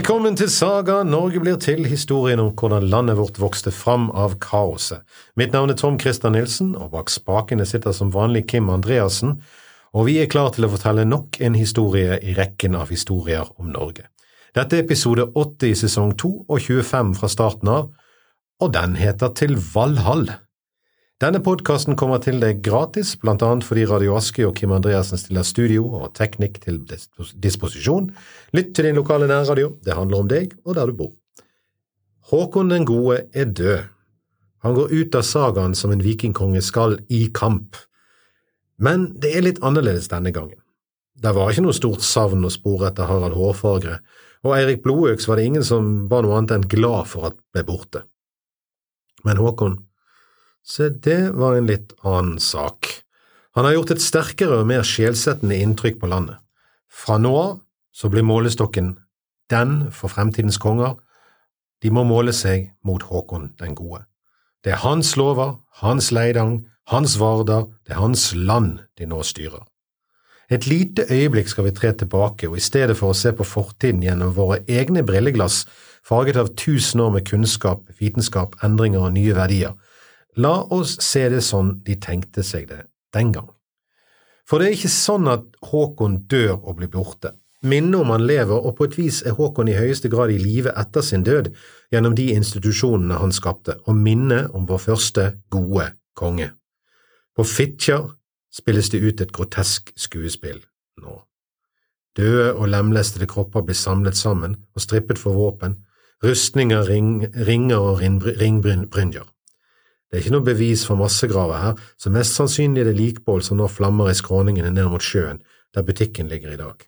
Velkommen til Saga Norge blir til, historien om hvordan landet vårt vokste fram av kaoset. Mitt navn er Tom Christer Nilsen, og bak spakene sitter som vanlig Kim Andreassen, og vi er klar til å fortelle nok en historie i rekken av historier om Norge. Dette er episode 8 i sesong 2 og 25 fra starten av, og den heter Til Valhall. Denne podkasten kommer til deg gratis, blant annet fordi Radio Aske og Kim Andreassen stiller studio og teknikk til disposisjon. Lytt til din lokale nærradio, det handler om deg og der du bor. Håkon den gode er død. Han går ut av sagaen som en vikingkonge skal i kamp. Men det er litt annerledes denne gangen. Det var ikke noe stort savn å spore etter Harald Hårfagre, og Eirik Blodøks var det ingen som var noe annet enn glad for at ble borte. Men Håkon, se det var en litt annen sak. Han har gjort et sterkere og mer sjelsettende inntrykk på landet. Fra nå av så blir målestokken den for fremtidens konger. De må måle seg mot Håkon den gode. Det er hans lover, hans leidang, hans varder, det er hans land de nå styrer. Et lite øyeblikk skal vi tre tilbake, og i stedet for å se på fortiden gjennom våre egne brilleglass, farget av tusen år med kunnskap, vitenskap, endringer og nye verdier, la oss se det sånn de tenkte seg det den gang. For det er ikke sånn at Håkon dør og blir borte. Minnet om han lever, og på et vis er Håkon i høyeste grad i live etter sin død gjennom de institusjonene han skapte, og minnet om vår første gode konge. På Fitjar spilles det ut et grotesk skuespill nå. Døde og lemlestede kropper blir samlet sammen og strippet for våpen, rustninger, ring, ringer og ringbrynjer. Det er ikke noe bevis for massegraver her, så mest sannsynlig er det likbål som nå flammer i skråningene ned mot sjøen, der butikken ligger i dag.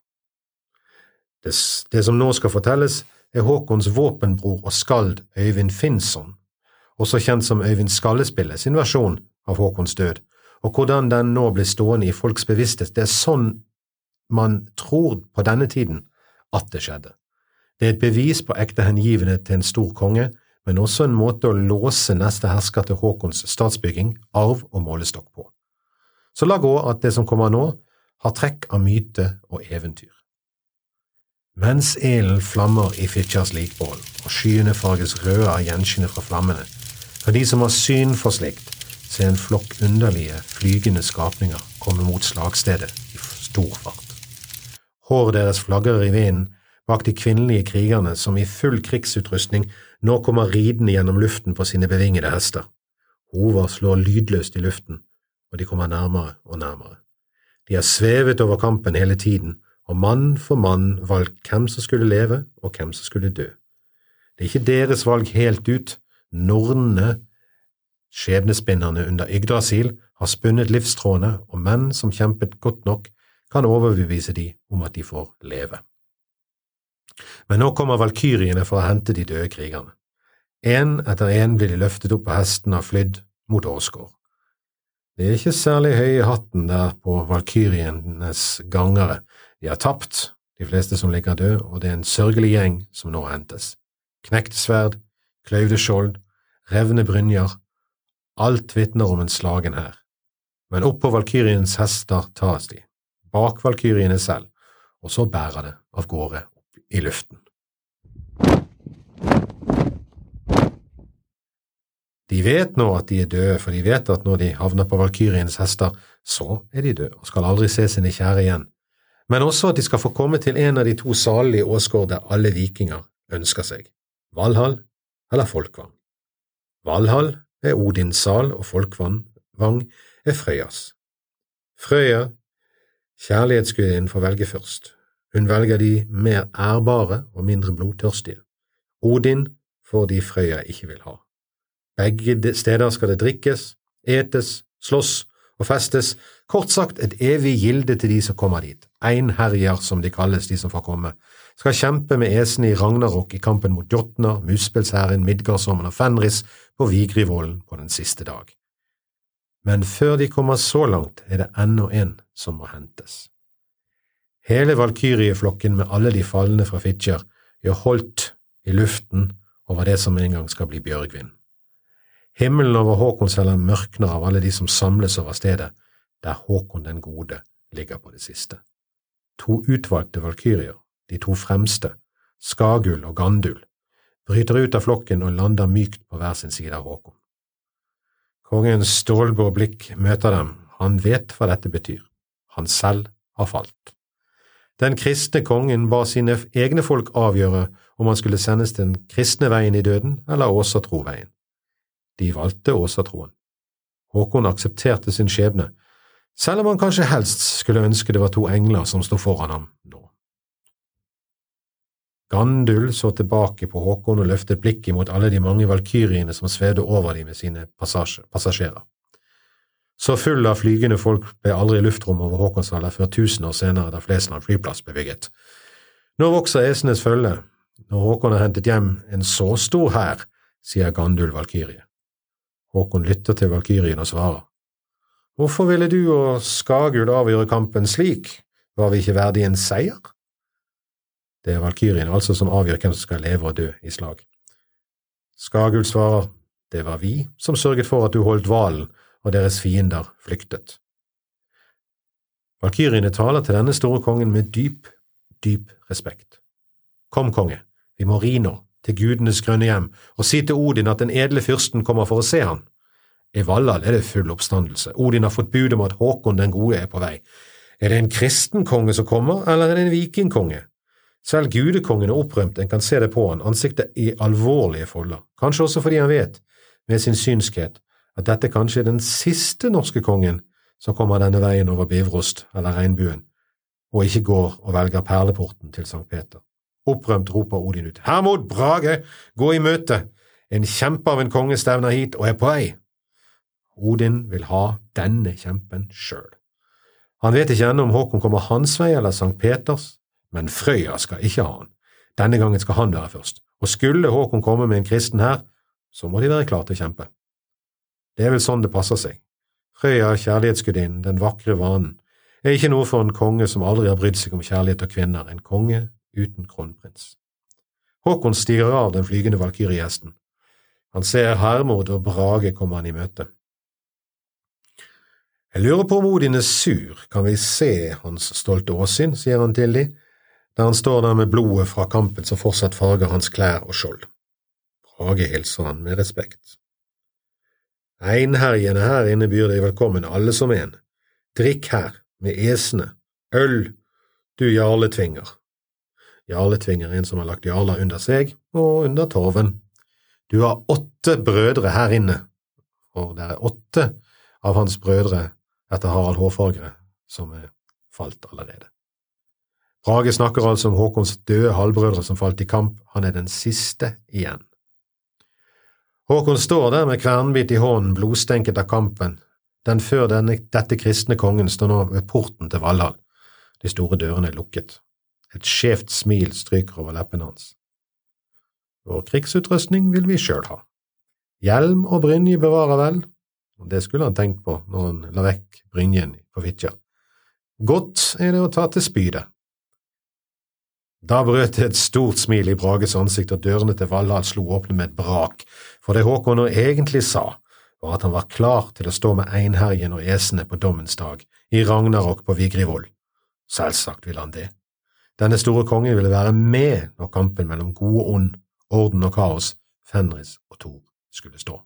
Det, det som nå skal fortelles, er Håkons våpenbror og skald Øyvind Finnsson, også kjent som Øyvind Skallespillet sin versjon av Håkons død, og hvordan den nå blir stående i folks bevissthet. Det er sånn man tror på denne tiden at det skjedde. Det er et bevis på ekte hengivenhet til en stor konge, men også en måte å låse neste hersker til Håkons statsbygging, arv og målestokk på. Så la gå at det som kommer nå, har trekk av myte og eventyr. Mens elen flammer i Fitjars likbål, og skyene farges røde av gjenskinnet fra flammene, kan de som har syn for slikt, se en flokk underlige, flygende skapninger komme mot slagstedet i stor fart. Håret deres flagrer i vinden bak de kvinnelige krigerne som i full krigsutrustning nå kommer ridende gjennom luften på sine bevingede hester. Hover slår lydløst i luften, og de kommer nærmere og nærmere. De har svevet over kampen hele tiden, og mann for mann valgt hvem som skulle leve og hvem som skulle dø. Det er ikke deres valg helt ut, nornene Skjebnespinnerne under Yggdrasil har spunnet livstrådene, og menn som kjempet godt nok, kan overbevise de om at de får leve. Men nå kommer valkyriene for å hente de døde krigerne. Én etter én blir de løftet opp på hesten og flydd mot Åsgård. Det er ikke særlig høy i hatten der på valkyrienes gangere. De har tapt, de fleste som ligger døde, og det er en sørgelig gjeng som nå hentes. Knekte sverd, kløyvde skjold, revne brynjer, Alt vitner om en slagen hær. Men opp på valkyriens hester tas de, bak valkyriene selv, og så bærer det av gårde i luften. De vet nå at de er døde, for de vet at når de havner på valkyriens hester, så er de døde og skal aldri se sine kjære igjen, men også at de skal få komme til en av de to salene i Åsgård der alle vikinger ønsker seg, Valhall eller Folkvang. Valhall er Odins sal, og Folkvang er Frøyas. Frøya, kjærlighetsgudinnen, får velge først. Hun velger de mer ærbare og mindre blodtørstige. Odin får de Frøya ikke vil ha. Begge steder skal det drikkes, etes, slåss og festes, kort sagt et evig gilde til de som kommer dit. Einherjer, som de kalles, de som får komme, skal kjempe med esene i Ragnarok i kampen mot Jotner, Muspelshæren, Midgardsormen og Fenris på Vigrivollen på den siste dag. Men før de kommer så langt, er det ennå en som må hentes. Hele valkyrieflokken med alle de falne fra Fitjar gjør holdt i luften over det som en gang skal bli Bjørgvin. Himmelen over Håkonshella mørkner av alle de som samles over stedet, der Håkon den gode ligger på det siste. To utvalgte valkyrier, de to fremste, Skagul og Gandul, bryter ut av flokken og lander mykt på hver sin side av Håkon. Kongens stålblå blikk møter dem, han vet hva dette betyr, han selv har falt. Den kristne kongen ba sine egne folk avgjøre om han skulle sendes den kristne veien i døden eller åsatroveien. De valgte åsatroen. Håkon aksepterte sin skjebne, selv om han kanskje helst skulle ønske det var to engler som sto foran ham nå. Gandul så tilbake på Håkon og løftet blikket mot alle de mange valkyriene som svevde over dem med sine passasjerer. Så full av flygende folk ble aldri luftrom over Håkonsvalla før tusen år senere da Flesland flyplass ble bygget. Nå vokser esenes følge. Når Håkon har hentet hjem en så stor hær, sier Gandul valkyrie. Håkon lytter til valkyrien og svarer. Hvorfor ville du og Skagul avgjøre kampen slik, var vi ikke verdig en seier? Det er valkyrien altså som avgjør hvem som skal leve og dø i slag. Skagul svarer, det var vi som sørget for at du holdt hvalen og deres fiender flyktet. Valkyriene taler til denne store kongen med dyp, dyp respekt. Kom, konge, vi må ri nå, til gudenes grønne hjem, og si til Odin at den edle fyrsten kommer for å se han. I Valhall er det full oppstandelse, Odin har fått bud om at Håkon den gode er på vei. Er det en kristen konge som kommer, eller er det en vikingkonge? Selv gudekongen er opprømt, en kan se det på han, ansiktet i alvorlige folder, kanskje også fordi han vet, med sin synskhet, at dette kanskje er den siste norske kongen som kommer denne veien over Bivrost eller regnbuen, og ikke går og velger perleporten til Sankt Peter. Opprømt roper Odin ut, Hermod Brage, gå i møte, en kjempe av en konge stevner hit og er på vei. Odin vil ha denne kjempen sjøl. Han vet ikke ennå om Håkon kommer hans vei eller Sankt Peters, men Frøya skal ikke ha han. Denne gangen skal han være først, og skulle Håkon komme med en kristen her, så må de være klare til å kjempe. Det er vel sånn det passer seg. Frøya, kjærlighetsgudinnen, den vakre vanen, er ikke noe for en konge som aldri har brydd seg om kjærlighet og kvinner, en konge uten kronprins. Håkon stirrer av den flygende valkyriehesten. Han ser Hermod og Brage komme han i møte. Jeg lurer på om Odin er sur, kan vi se hans stolte åsyn, sier han til de, der han står der med blodet fra kampen som fortsatt farger hans klær og skjold. Brage hilser han med respekt. Einherjene her inne byr deg velkommen, alle som en. Drikk her, med esene, øl, du jarletvinger. Jarletvinger er en som har lagt jarler under seg og under torven. Du har åtte brødre her inne, og det er åtte av hans brødre etter Harald Hårfagre som er falt allerede. Brage snakker altså om Håkons døde halvbrødre som falt i kamp, han er den siste igjen. Håkon står der med kvernhvit i hånden, blodstenket av kampen. Den før denne, dette kristne kongen står nå ved porten til Valhall. De store dørene er lukket. Et skjevt smil stryker over leppene hans. Vår krigsutrustning vil vi sjøl ha. Hjelm og brynje bevarer vel, og det skulle han tenkt på når han la vekk brynjen på Fitjar. Godt er det å ta til spydet. Da brøt det et stort smil i Brages ansikt, og dørene til Valhall slo åpne med et brak, for det Håkon nå egentlig sa, var at han var klar til å stå med einherjen og esene på dommens dag, i Ragnarok på Vigrivoll. Selvsagt ville han det. Denne store kongen ville være med når kampen mellom god og ond, orden og kaos, Fenris og Thor skulle stå.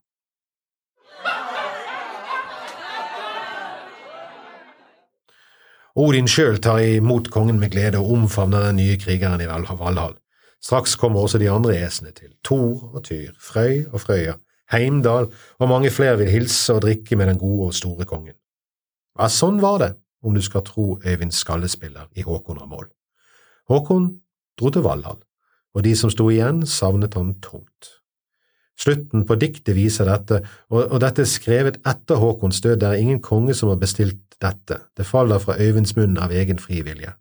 Odin sjøl tar imot kongen med glede og omfavner den nye krigeren i Valhall. Straks kommer også de andre esene til, Thor og Tyr, Frøy og Frøya, Heimdal og mange flere vil hilse og drikke med den gode og store kongen. Ja, sånn var det, om du skal tro Øyvind skallespiller i Håkon Ramål. mål. Håkon dro til Valhall, og de som sto igjen, savnet han tungt. Slutten på diktet viser dette, og, og dette er skrevet etter Håkons død, det er ingen konge som har bestilt dette, det faller fra Øyvinds munn av egen frivillige.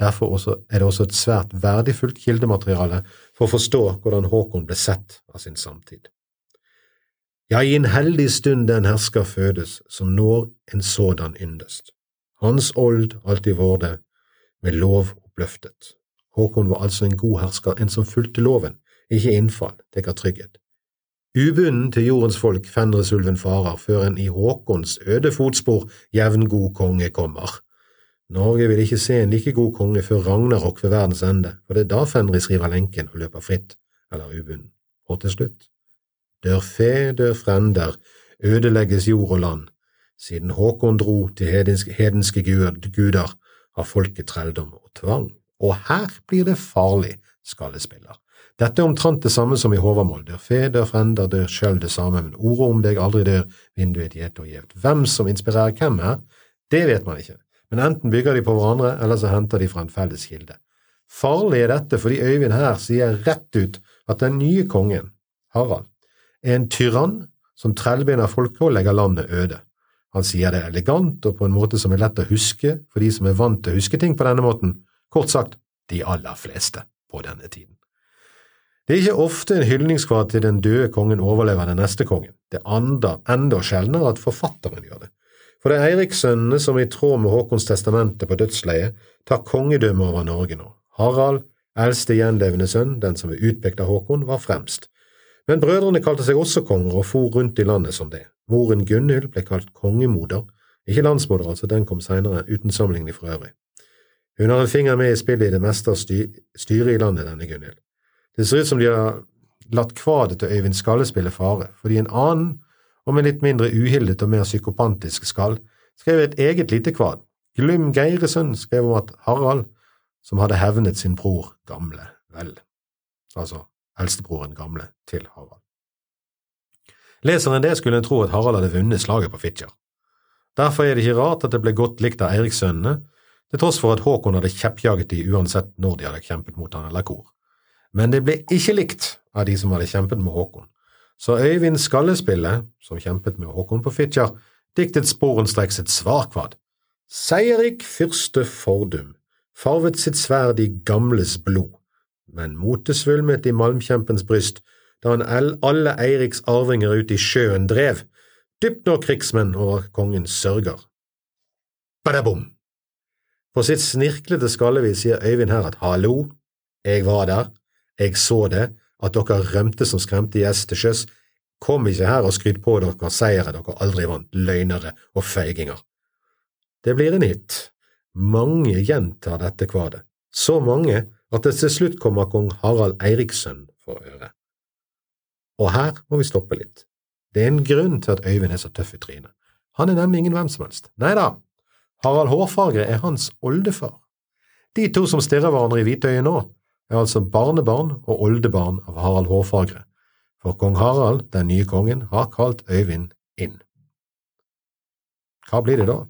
Derfor er det også et svært verdifullt kildemateriale for å forstå hvordan Håkon ble sett av sin samtid. Ja, i en heldig stund den hersker fødes, som når en sådan yndest. Hans old alltid vårde, med lov oppløftet. Håkon var altså en god hersker, en som fulgte loven, ikke innfall, det ga trygghet. Ubunden til jordens folk Fenrisulven farer, før en i Håkons øde fotspor jevngod konge kommer. Norge vil ikke se en like god konge før Ragnarok ved verdens ende, for det er da Fenris river lenken og løper fritt, eller ubunden. Og til slutt, dør fe, dør frender, ødelegges jord og land. Siden Håkon dro til hedenske, hedenske guder, har folket trelldom og tvang. Og her blir det farlig, skallespiller. Dette er omtrent det samme som i Håvamål, dør fe, dør frender, dør sjøl det samme, men ordet om deg aldri dør, vinduet gjet og gjevt. Hvem som inspirerer hvem her, det vet man ikke men enten bygger de på hverandre, eller så henter de fra en felles kilde. Farlig er dette fordi Øyvind her sier rett ut at den nye kongen, Harald, er en tyrann som trellbinder folket og legger landet øde. Han sier det elegant og på en måte som er lett å huske for de som er vant til å huske ting på denne måten, kort sagt de aller fleste på denne tiden. Det er ikke ofte en hyldningskvad til den døde kongen overlever den neste kongen, det er enda sjeldnere at forfatteren gjør det. For det er Eirikssønnene som i tråd med Håkons testamente på dødsleiet tar kongedømme over Norge nå. Harald, eldste gjenlevende sønn, den som er utpekt av Håkon, var fremst. Men brødrene kalte seg også konger og for rundt i landet som det. Moren Gunhild ble kalt kongemoder, ikke landsmoder altså, den kom senere, uten sammenligning for øvrig. Hun har en finger med i spillet i det meste av styret i landet, denne Gunhild. Det ser ut som de har latt kvadet til Øyvind Skalle spille fare, fordi en annen og med litt mindre uhildet og mer psykopantisk skall, skrev et eget lite kvad. Glym Geiresen skrev om at Harald, som hadde hevnet sin bror Gamle vel, altså eldstebroren Gamle til Harald. Leser en det, skulle en tro at Harald hadde vunnet slaget på Fitjar. Derfor er det ikke rart at det ble godt likt av Eirikssønnene, til tross for at Håkon hadde kjeppjaget de uansett når de hadde kjempet mot han eller kor. Men det ble ikke likt av de som hadde kjempet med Håkon, så Øyvind Skallespille, som kjempet med Håkon på Fitjar, diktet sporenstreks et svarkvad. Seierik fyrste fordum, farvet sitt sverd i gamles blod, men motet svulmet i malmkjempens bryst da han alle Eiriks arvinger ut i sjøen drev, dypt når krigsmenn over kongens sørger. Badabom! På sitt snirklete skallevis sier Øyvind her at hallo, jeg var der, jeg så det, at dere rømte som skremte gjess til sjøs. Kom ikke her og skryt på dere seire dere aldri vant, løgnere og feiginger. Det blir en hit. Mange gjentar dette kvadet, så mange at det til slutt kommer kong Harald Eiriksson for øre. Og her må vi stoppe litt. Det er en grunn til at Øyvind er så tøff i trynet. Han er nemlig ingen hvem som helst. Nei da, Harald Hårfagre er hans oldefar. De to som stirrer hverandre i hvitøyet nå, er altså barnebarn og oldebarn av Harald Hårfagre, for kong Harald, den nye kongen, har kalt Øyvind inn. Hva blir det da?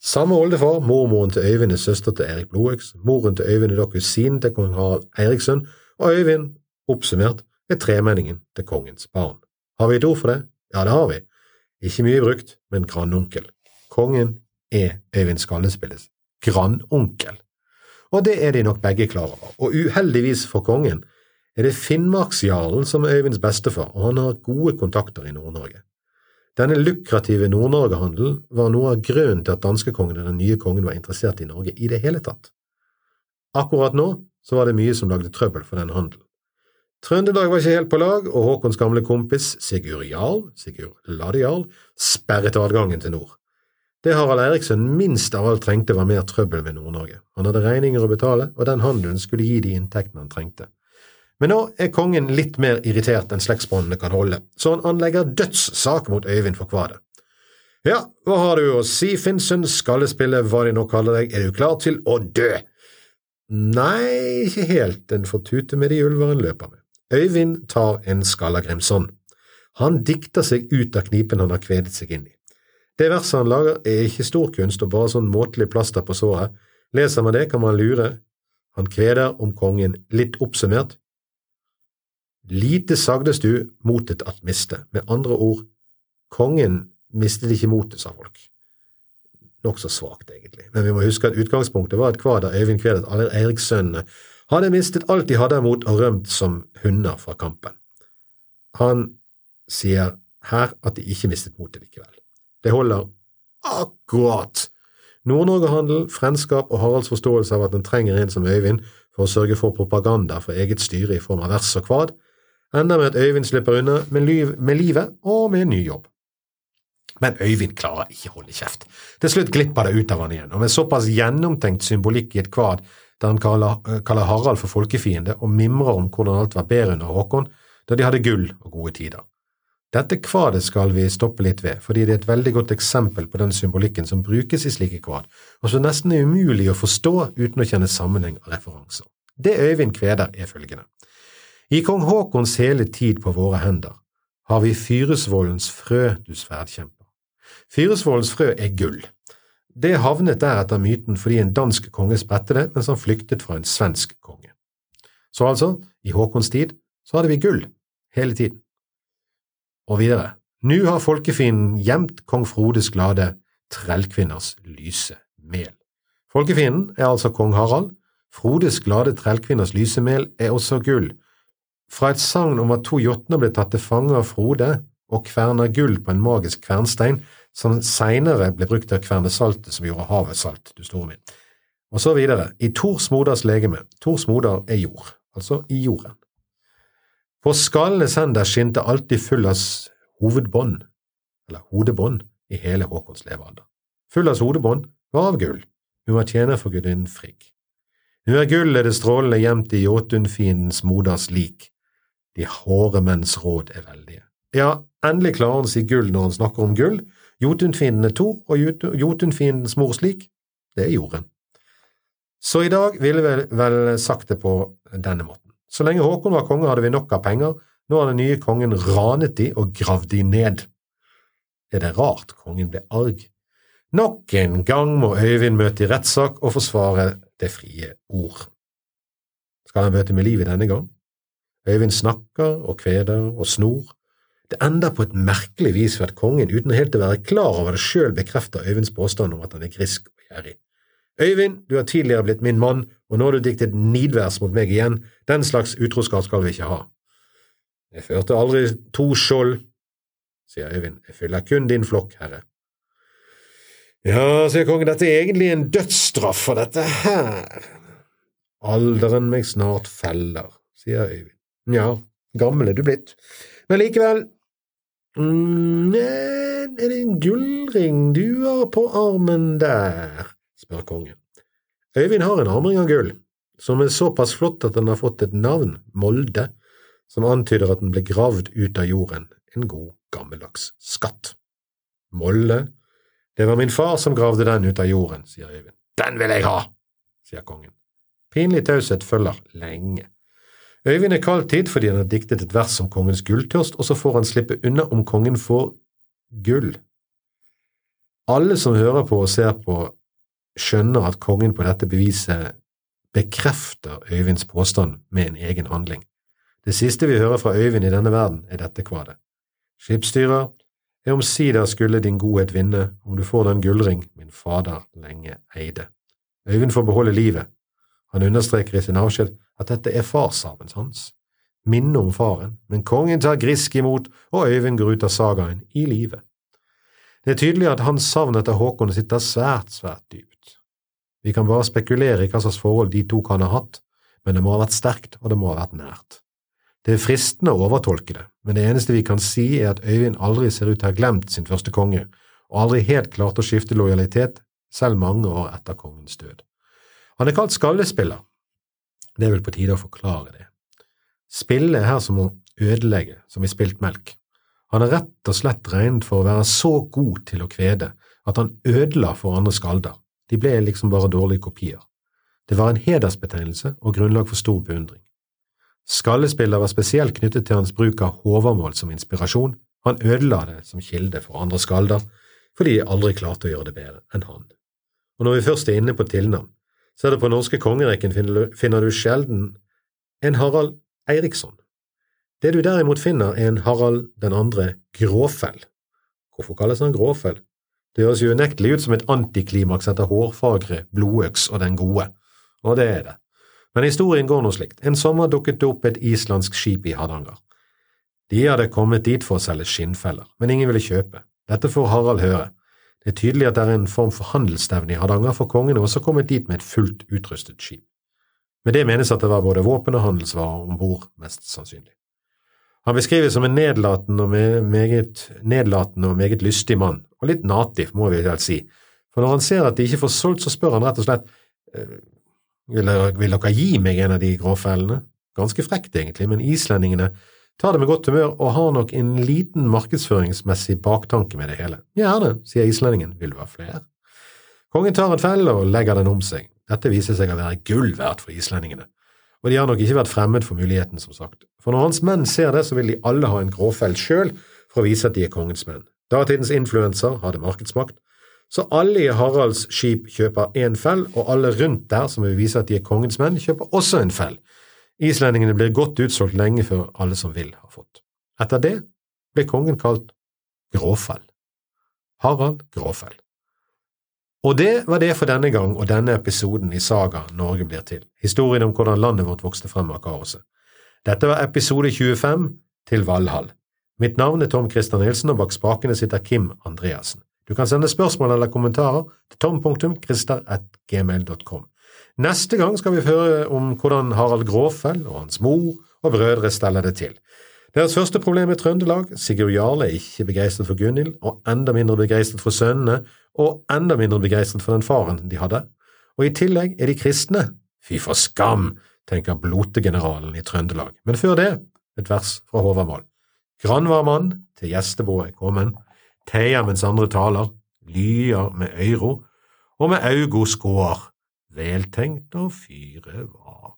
Samme oldefar, mormoren til Øyvind er søster til Erik Blodøks, moren til Øyvind er da kusinen til kong Harald Eiriksson, og Øyvind, oppsummert, er tremenningen til kongens barn. Har vi et ord for det? Ja, det har vi. Ikke mye brukt, men grandonkel. Kongen er Øyvind Skallespilles grandonkel og det er de nok begge klar over, og uheldigvis for kongen er det Finnmarksjarlen som er Øyvinds bestefar, og han har gode kontakter i Nord-Norge. Denne lukrative Nord-Norge-handelen var noe av grunnen til at danskekongen og den nye kongen var interessert i Norge i det hele tatt. Akkurat nå så var det mye som lagde trøbbel for den handelen. Trøndelag var ikke helt på lag, og Håkons gamle kompis Sigurd Jarl, Sigurd Ladejarl, sperret adgangen til nord. Det Harald Eriksson minst av alt trengte, var mer trøbbel med Nord-Norge. Han hadde regninger å betale, og den handelen skulle gi de inntektene han trengte. Men nå er kongen litt mer irritert enn slektsbåndene kan holde, så han anlegger dødssak mot Øyvind for kvadet. Ja, hva har du å si, Finnsund, skallespille, hva de nå kaller deg, er du klar til å dø? Nei, ikke helt, en får tute med de ulver en løper med. Øyvind tar en Skallagrimson. Han dikter seg ut av knipen han har kvedet seg inn i. Det verset han lager, er ikke stor kunst og bare sånn måtelig plaster på såret. Leser man det, kan man lure. Han kveder om kongen litt oppsummert. Lite sagdes du, motet at miste. Med andre ord, kongen mistet ikke motet, sa folk. Nokså svakt, egentlig, men vi må huske at utgangspunktet var at kvad der Øyvind kvedet alle Eirikssønnene hadde mistet alt de hadde mot og rømt som hunder fra kampen. Han sier her at de ikke mistet motet likevel. Det holder akkurat. Nord-Norge-handel, frendskap og Haralds forståelse av at en trenger en som Øyvind for å sørge for propaganda for eget styre i form av vers og kvad, ender med at Øyvind slipper unna med, liv, med livet og med en ny jobb. Men Øyvind klarer ikke å holde kjeft. Til slutt glipper det ut av han igjen, og med såpass gjennomtenkt symbolikk i et kvad der han kaller, kaller Harald for folkefiende og mimrer om hvordan alt var bedre under Håkon, da de hadde gull og gode tider. Dette kvadet skal vi stoppe litt ved, fordi det er et veldig godt eksempel på den symbolikken som brukes i slike kvad, og som nesten er umulig å forstå uten å kjenne sammenheng og referanser. Det Øyvind kveder, er følgende. I kong Haakons hele tid på våre hender har vi Fyresvollens frø, du sverdkjemper. Fyresvollens frø er gull. Det havnet der etter myten fordi en dansk konge spredte det mens han flyktet fra en svensk konge. Så altså, i Haakons tid, så hadde vi gull hele tiden. Og videre, nu har folkefinnen gjemt kong Frodes glade trellkvinners lyse mel. Folkefinnen er altså kong Harald. Frodes glade trellkvinners lyse mel er også gull. Fra et sagn om at to jotner ble tatt til fange av Frode og kverna gull på en magisk kvernstein, som seinere ble brukt til å som gjorde havet salt, du store min. Og så videre, i Tors moders legeme, Tors moder er jord, altså i jorden. På skallende sender skinte alltid Fullas hovedbånd, eller hodebånd, i hele Håkons levealder. Fullas hodebånd var av gull, hun var tjener for gudinnen Frigg. Nu er gullet det strålende gjemt i Jotun-fiendens moders lik, de hårde menns råd er veldige. Ja, endelig klarer han å si gull når han snakker om gull, Jotunfienden er Thor, og Jotunfiendens mors lik, det er jorden. Så i dag ville vi vel sagt det på denne måten. Så lenge Håkon var konge, hadde vi nok av penger, nå har den nye kongen ranet de og gravd de ned. Er det rart kongen ble arg? Nok en gang må Øyvind møte i rettssak og forsvare det frie ord. Skal han møte med livet denne gang? Øyvind snakker og kveder og snor, det ender på et merkelig vis ved at kongen, uten helt å være klar over det sjøl, bekrefter Øyvinds påstand om at han er grisk og gjerrig. Øyvind, du har tidligere blitt min mann, og nå har du diktet nidvers mot meg igjen, den slags utroskap skal vi ikke ha. Jeg førte aldri to skjold, sier Øyvind, jeg fyller kun din flokk, herre. Ja, sier kongen, dette er egentlig en dødsstraff for dette her. Alderen meg snart feller, sier Øyvind. Ja, gammel er du blitt, men likevel, Mm, er det en gullring du har på armen der? spør kongen. Øyvind har en armring av gull, som er såpass flott at den har fått et navn, Molde, som antyder at den ble gravd ut av jorden, en god, gammeldags skatt. Molde, det var min far som gravde den ut av jorden, sier Øyvind. Den vil jeg ha, sier kongen. Pinlig taushet følger lenge. Øyvind er kalt hit fordi han har diktet et vers om kongens gulltørst, og så får han slippe unna om kongen får gull. Alle som hører på og ser på, skjønner at kongen på dette beviset bekrefter Øyvinds påstand med en egen handling. Det siste vi hører fra Øyvind i denne verden, er dette kvadet. Skipsstyrer, jeg omsider skulle din godhet vinne, om du får den gullring min fader lenge eide. Øyvind får beholde livet. Han understreker i sin avskjed at dette er farsarven hans. Minne om faren, men kongen tar grisk imot, og Øyvind går ut av sagaen i live. Det er tydelig at hans savn etter Håkon sitter svært, svært dypt. Vi kan bare spekulere i hva slags forhold de to kan ha hatt, men det må ha vært sterkt, og det må ha vært nært. Det er fristende å overtolke det, men det eneste vi kan si er at Øyvind aldri ser ut til å ha glemt sin første konge, og aldri helt klarte å skifte lojalitet, selv mange år etter kongens død. Han er kalt skallespiller, det er vel på tide å forklare det. Spille er her som å ødelegge, som i spilt melk. Han er rett og slett regnet for å være så god til å kvede at han ødela for andre skalder, de ble liksom bare dårlige kopier. Det var en hedersbetegnelse og grunnlag for stor beundring. Skallespiller var spesielt knyttet til hans bruk av Håvamål som inspirasjon, han ødela det som kilde for andre skalder, fordi de aldri klarte å gjøre det bedre enn han. Og når vi først er inne på tilnavn, er det på norske kongerekken, finner du sjelden en Harald Eiriksson. Det du derimot finner, er en Harald den Gråfell. Hvorfor kalles han Gråfell? Det høres jo unektelig ut som et antiklimaks etter hårfagre blodøks og den gode, og det er det. Men historien går nå slikt. En sommer dukket det opp et islandsk skip i Hardanger. De hadde kommet dit for å selge skinnfeller, men ingen ville kjøpe. Dette får Harald høre. Det er tydelig at det er en form for handelsstevne i Hardanger, for kongen er også kommet dit med et fullt utrustet skip. Med det menes at det var både våpen og handelsvarer om bord, mest sannsynlig. Han beskrives som en nedlatende og, meget, nedlatende og meget lystig mann, og litt nativ, må vi vel si, for når han ser at de ikke får solgt, så spør han rett og slett «Eh, vil dere, vil dere gi meg en av de gråfellene? Ganske frekt, egentlig, men islendingene tar det med godt humør og har nok en liten markedsføringsmessig baktanke med det hele. Gjerne, sier islendingen, vil du ha flere? Kongen tar en felle og legger den om seg. Dette viser seg å være gull verdt for islendingene, og de har nok ikke vært fremmed for muligheten, som sagt. For når hans menn ser det, så vil de alle ha en gråfell sjøl for å vise at de er kongens menn. Datidens influenser hadde markedsmakt, så alle i Haralds skip kjøper én fell, og alle rundt der som vil vise at de er kongens menn, kjøper også en fell. Islendingene blir godt utsolgt lenge før alle som vil, har fått. Etter det ble kongen kalt Gråfell. Harald Gråfell. Og det var det for denne gang og denne episoden i Saga Norge blir til, historien om hvordan landet vårt vokste frem av kaoset. Dette var episode 25 til Valhall. Mitt navn er Tom Christer Nilsen, og bak spakene sitter Kim Andreassen. Du kan sende spørsmål eller kommentarer til tom.christer.gmail.com. Neste gang skal vi høre om hvordan Harald Gråfell og hans mor og brødre steller det til. Deres første problem er Trøndelag. Sigurd Jarle er ikke begeistret for Gunhild, og enda mindre begeistret for sønnene, og enda mindre begeistret for den faren de hadde. Og i tillegg er de kristne. Fy for skam, tenker blotegeneralen i Trøndelag. Men før det, et vers fra Håvamål. Granvarmann til gjesteboet er kommet, teier mens andre taler, lyer med øyro, og med augo skår, veltenkt å fyre var.